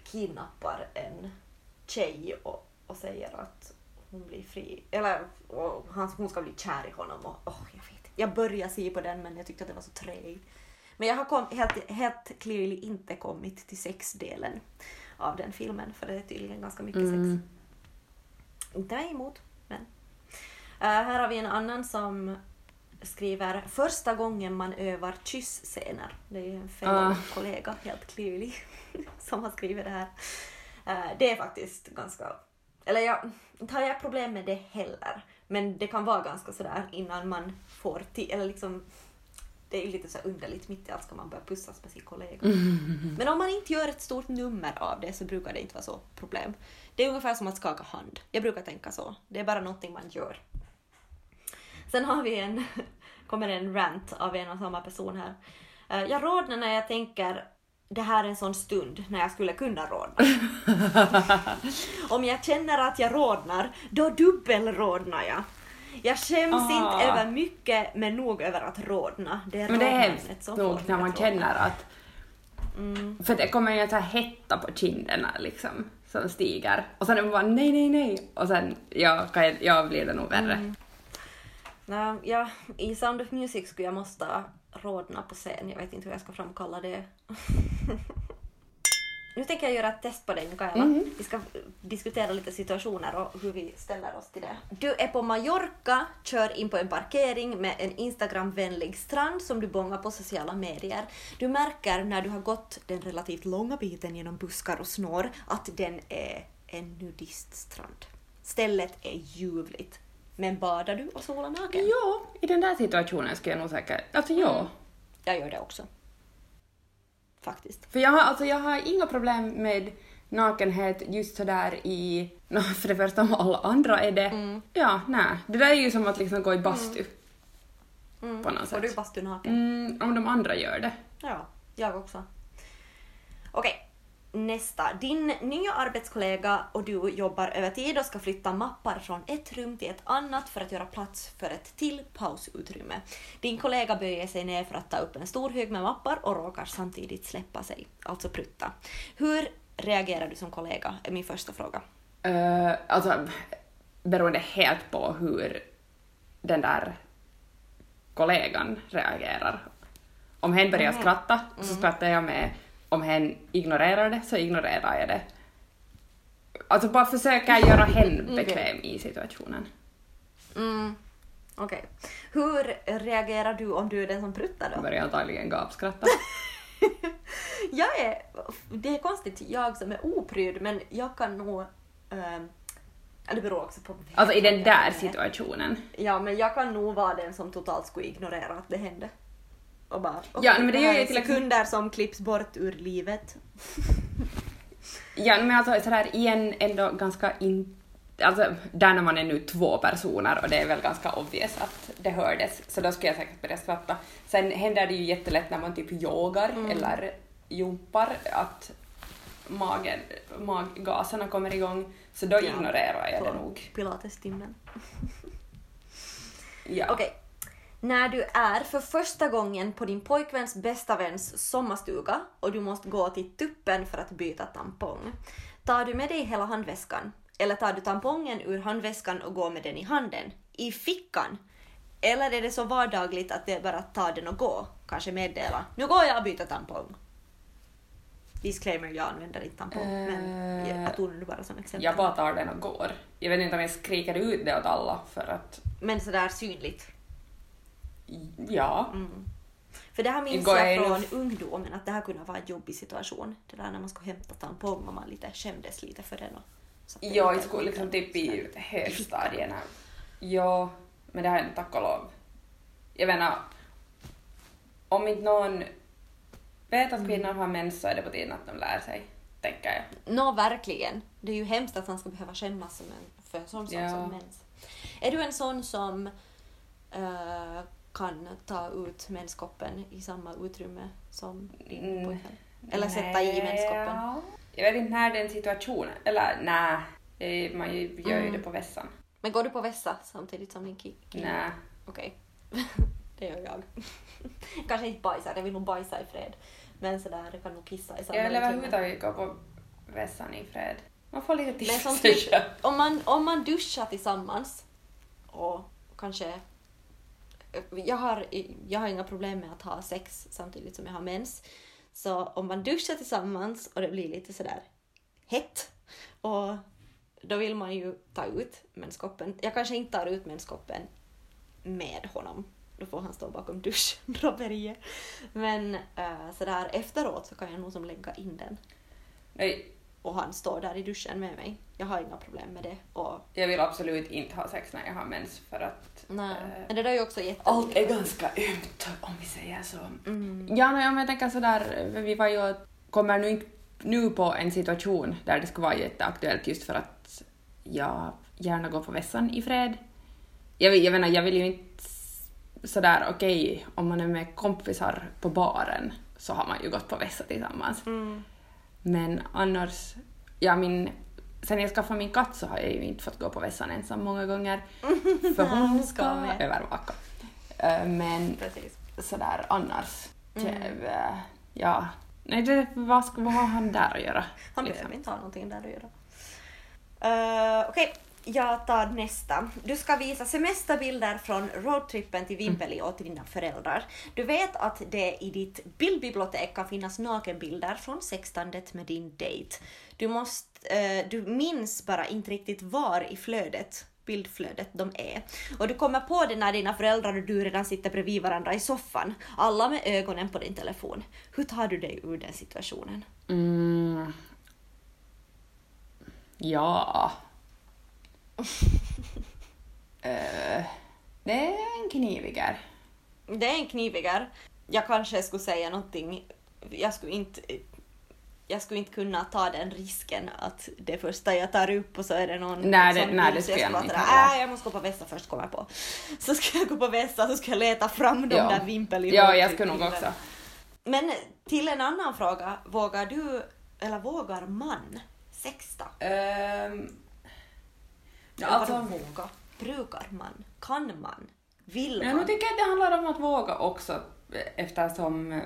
kidnappar en tjej och, och säger att hon blir fri. Eller han, hon ska bli kär i honom. Och, åh, jag, vet. jag började se på den men jag tyckte att det var så träig. Men jag har kom, helt, helt clearly inte kommit till sexdelen av den filmen för det är tydligen ganska mycket Mm. sex. Inte mig emot, men. Eh, här har vi en annan som skriver första gången man övar kyssscener. Det är ju en fellow Ah. kollega, helt clearly, som har skrivit det här. Eh, det är faktiskt ganska... Eller jag inte har jag problem med det heller. Men det kan vara ganska sådär innan man får till, eller liksom det är ju lite så underligt, mitt i allt ska man börja pussas med sin kollega. Mm. Men om man inte gör ett stort nummer av det så brukar det inte vara så problem. Det är ungefär som att skaka hand. Jag brukar tänka så. Det är bara någonting man gör. Sen har vi en, kommer en rant av en och samma person här. Eh, Jag rodnar när jag tänker det här är en sån stund när jag skulle kunna rodna. Om jag känner att jag rodnar, då dubbelrodnar jag. Jag skäms Ah. inte över mycket, men nog över att rodna. Det är Men det är hemskt nog när man känner att... Mm. För det kommer ju en sån hetta på kinderna liksom, som stiger. Och sen är man bara nej, nej, nej. Och sen, ja, jag, ja blir det nog värre. Mm. Nej, ja, I Sound of Music skulle jag måste rodna på scen. Jag vet inte hur jag ska framkalla det. nu tänker jag göra ett test på dig Mikaela. Mhm. Vi ska diskutera lite situationer och hur vi ställer oss till det. Du är på Mallorca, kör in på en parkering med en Instagramvänlig strand som du bångar på sociala medier. Du märker när du har gått den relativt långa biten genom buskar och snår att den är en nudiststrand. Stället är ljuvligt. Men badar du och solar naken? Ja, i den där situationen skulle jag nog säkert... Alltså ja. Mm. Jag gör det också. Faktiskt. För jag har, alltså, jag har inga problem med nakenhet just sådär i... No, för det första om alla andra är det. Mm. Ja, nej. Det där är ju som att liksom gå i bastu. Mm. På något sätt. du bastu naken? Mm, om de andra gör det. Ja, jag också. Okej, nästa. Din nya arbetskollega och du jobbar över tid och ska flytta mappar från ett rum till ett annat för att göra plats för ett till pausutrymme. Din kollega böjer sig ner för att ta upp en stor hög med mappar och råkar samtidigt släppa sig, alltså prutta. Hur reagerar du som kollega? är min första fråga. Uh, alltså, beroende helt på hur den där kollegan reagerar. Om hen börjar Mhm. skratta så skrattar jag med. Om hen ignorerar det så ignorerar jag det. Alltså bara försöka göra hen Okej. bekväm i situationen. Mm. Okej. Hur reagerar du om du är den som pruttar då? Jag börjar antagligen gapskratta. Jag är, det är konstigt, jag som är opryd, men jag kan nog... ja, det beror också på... Alltså i den där situationen. Ja, men jag kan nog vara den som totalt skulle ignorera att det hände. Och bara, Ja, okej, men det gör ju är till sekunder som klipps bort ur livet. Ja, men alltså sådär igen ändå ganska in... Alltså där när man är nu två personer och det är väl ganska obvious att det hördes, så då skulle jag säkert börja skratta. Sen händer det ju jättelätt när man typ yogar eller jumpar att magen, maggaserna kommer igång, så då Ja, ignorerar jag det nog. Pilatestimmen. Ja. Okej. När du är för första gången på din pojkväns bästa väns sommarstuga och du måste gå till tuppen för att byta tampong. Tar du med dig hela handväskan? Eller tar du tampongen ur handväskan och går med den i handen? I fickan? Eller är det så vardagligt att det är bara att ta den och gå? Kanske meddela. Nu går jag och byter tampong. Disclaimer, jag använder inte tampong. men Eh, jag tog det bara som exempel. Jag bara tar den och går. Jag vet inte om jag skriker ut det åt alla för att, Men sådär synligt. Ja. Mm. För det här minns Går jag jag från ungdomen, att det här kunde vara en jobbig situation. Det där när man skulle hämta tampong och man lite skämdes lite för den. Och Ja, i lite skolan, liksom typ i högstadierna. Ja, men det har jag tack och lov. Jag menar, om inte någon vet att kvinnor har mens så är det på tiden att de lär sig, tänker jag. Nå, verkligen. Det är ju hemskt att man ska behöva skämmas för en sån sak Ja. som mens. Är du en sån som eh, kan ta ut menskoppen i samma utrymme som din Mm. pojkvän? Eller sätta i menskoppen? Ja. Jag vet inte när den situationen, eller nej, eh, man gör ju Mm. det på vässan. Men går du på vässa samtidigt som din ki- kille? Nej. Okej. det gör jag. Kanske inte bajsar, jag vill nog bajsa i fred. Men sådär, jag kan nog kissa i samma utrymme. överhuvudtaget gå på vässan i fred. Man får lite som sig själv. om man, om man duschar tillsammans och kanske... Jag har, jag har inga problem med att ha sex samtidigt som jag har mens. Så om man duschar tillsammans och det blir lite sådär hett och då vill man ju ta ut menskoppen. Jag kanske inte tar ut menskoppen med honom. Då får han stå bakom duschdraperiet. Men uh, sådär efteråt så kan jag nog som lägga in den Nej, och han står där i duschen med mig. Jag har inga problem med det. Och, Jag vill absolut inte ha sex när jag har mens för att nej. eh, Men det där är ju också jätte... allt är ganska ömt om vi säger så. Mm. Ja, no, jag tänker sådär, vi var ju, kommer nu inte nu på en situation där det skulle vara jätteaktuellt just för att jag gärna går på vässan i fred. Jag, jag menar, jag vill ju inte sådär, okej, om man är med kompisar på baren så har man ju gått på vässa tillsammans. Mm. Men annars, ja min, sen jag skaffade min katt så har jag ju inte fått gå på vässan ensam många gånger. För hon ska övervaka. Eh, Men Precis. sådär annars, Mm. mm. ja. Nej, det, vad, ska, vad har han där att göra? Han liksom? behöver inte ha någonting där att göra. Uh, Okej, jag tar nästa. Du ska visa semesterbilder från roadtrippen till Vimpeli och till dina föräldrar. Du vet att det i ditt bildbibliotek kan finnas nakenbilder från sextandet med din dejt. Du, måste, eh, du minns bara inte riktigt var i flödet bildflödet de är. Och du kommer på det när dina föräldrar och du redan sitter bredvid varandra i soffan, alla med ögonen på din telefon. Hur tar du dig ur den situationen? Mm. Ja. Eh, det är en kniviger. Det är en knivigar. Jag kanske skulle säga någonting. Jag skulle inte jag skulle inte kunna ta den risken att det första jag tar upp och så är det någon Nej, det- sån nej, det skulle jag sådär, inte. "Äh, jag måste gå på vässa först kommer jag på. Så ska jag gå på vässa så ska jag leta fram de Ja. där vimpel Ja, jag skulle nog också. Men till en annan fråga, vågar du, eller vågar man sexta? Um, Eller alltså, vadå våga? Brukar man? Kan man? Vill jag man? nog tycker att det handlar om att våga också eftersom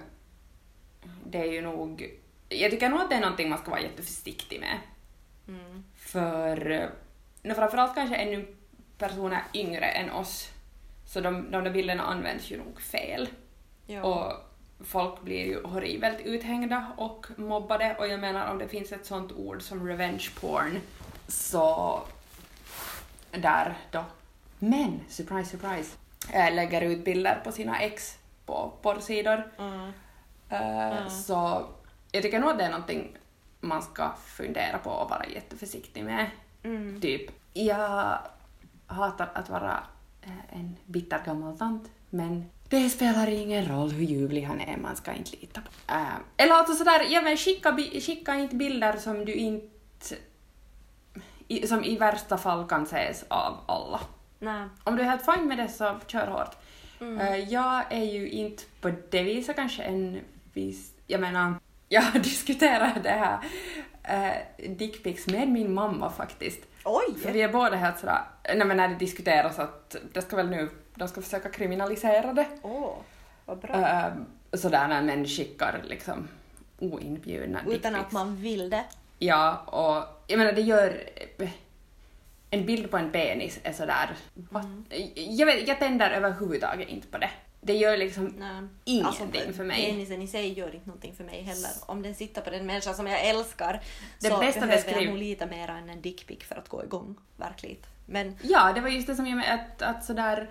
det är ju nog... Jag tycker nog att det är någonting man ska vara jätteförsiktig med. Mm. För no, framförallt kanske ännu personer yngre än oss. Så de, de där bilderna används ju nog fel. Ja. Och folk blir ju horribelt uthängda och mobbade och jag menar om det finns ett sånt ord som revenge porn så där då män, surprise surprise, äh, lägger ut bilder på sina ex på porrsidor. Mm. Äh, Så jag tycker nog att det är någonting man ska fundera på och vara jätteförsiktig med. Mm. Typ, jag hatar att vara eh, en bitter gammal tant, men det spelar ingen roll hur ljuvlig han är, man ska inte lita på. Äh, eller alltså sådär, ja men skicka, skicka inte bilder som du inte... I, som i värsta fall kan ses av alla. Nej. Om du är helt fine med det så kör hårt. Eh, jag är ju inte på det viset kanske en viss... Jag menar, jag diskuterade det här uh, dickpics med min mamma faktiskt. Oj! För vi är båda helt sådär, nej men när det diskuteras att det ska väl nu, de ska försöka kriminalisera det. Åh, vad bra. Eh, sådär när män skickar liksom oinbjudna Utan dickpics. att man vill det. Ja, och jag menar det gör... En bild på en penis är sådär... What? Jag, vet, jag tänder överhuvudtaget inte på det. Det gör liksom Nej. ingenting för mig. Penisen i sig gör inte någonting för mig heller. Om den sitter på den människa som jag älskar Det så bästa behöver beskriv- jag nog lite mer än en dickpic för att gå igång. Verkligen. Men Ja, det var just det som jag menade, att, att sådär...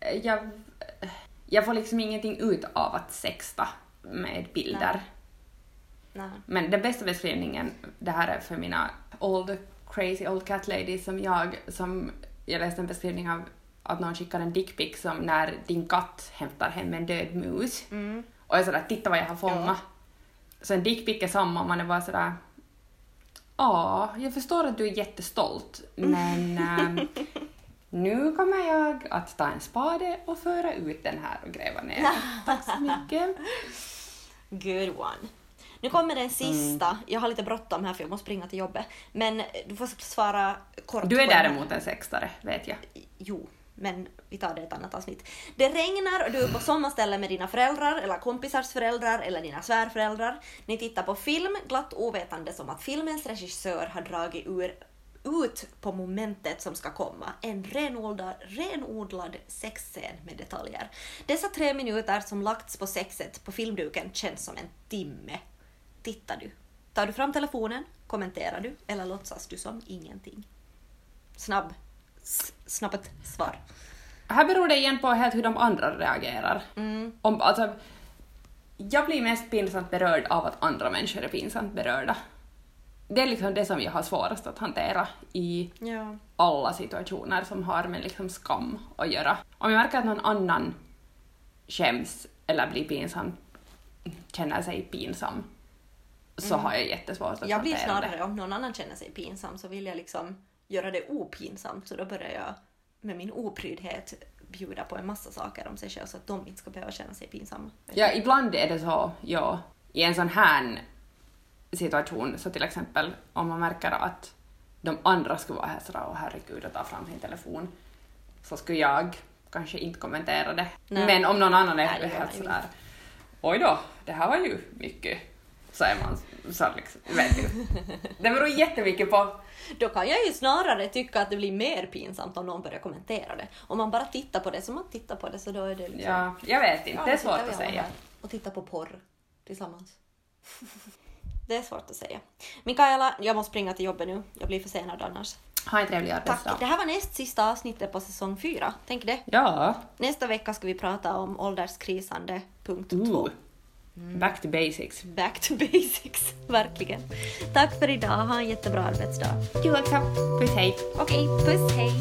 eh, Jag, jag får liksom ingenting ut av att sexta med bilder. Nej. Nej. Men den bästa beskrivningen, det här är för mina old crazy old cat ladies som jag, som jag läste en beskrivning av att någon skickar en dickpic som när din katt hämtar hem en död mus. Mm. Och jag är sådär, titta vad jag har fångat. Så en dickpic är samma, man är bara sådär, ja, jag förstår att du är jättestolt, men ehm, nu kommer jag att ta en spade och föra ut den här och gräva ner. Tack så mycket. Good one. Nu kommer den sista. Mm. Jag har lite bråttom här för jag måste springa till jobbet. Men du får svara kort. Du är däremot en sextare, vet jag. Jo, men vi tar det i ett annat avsnitt. Det regnar och du är på sommarställe med dina föräldrar eller kompisars föräldrar eller dina svärföräldrar. Ni tittar på film, glatt ovetande som att filmens regissör har dragit ur ut på momentet som ska komma. En renodlad, renodlad sexscen med detaljer. Dessa tre minuter som lagts på sexet på filmduken känns som en timme. Tittar du? Tar du fram telefonen? Kommenterar du? Eller låtsas du som ingenting? Snabb. S- snabbt svar. Här beror det igen på helt hur de andra reagerar. Mm. Om, alltså, jag blir mest pinsamt berörd av att andra människor är pinsamt berörda. det är liksom det som jag har svårast att hantera i Ja. alla situationer som har med liksom skam att göra. Om jag märker att någon annan skäms eller blir pinsam, känner sig pinsam, så har jag jättesvårt att Mm. Jag blir det. snarare, om någon annan känner sig pinsam så vill jag liksom göra det opinsamt så då börjar jag med min oprydhet bjuda på en massa saker om sig själv så att de inte ska behöva känna sig pinsamma. Ja, ibland är det så, ja, i en sån här situation, så till exempel om man märker att de andra skulle vara här sådär, åh herregud, och ta fram sin telefon, så skulle jag kanske inte kommentera det. Nej. Men om någon annan är Nej, ju sådär, oj då, det här var ju mycket, så är man så liksom, du. Det beror jättemycket på, Då kan jag ju snarare tycka att det blir mer pinsamt om någon börjar kommentera det. Om man bara tittar på det som man tittar på det så då är det liksom... ja, jag vet inte, Ja, det är svårt att säga. Och titta på porr tillsammans. det är svårt att säga. Mikaela, jag måste springa till jobbet nu. Jag blir försenad annars. Ha en trevlig Tack. arbetsdag. Det här var näst sista avsnittet på säsong fyra. Tänk det. Ja, Nästa vecka ska vi prata om ålderskrisande punkt Ooh. två. Back to basics. Back to basics, verkligen. Tack för idag, ha en jättebra arbetsdag. Du också. Puss hej. Okej, puss, hej!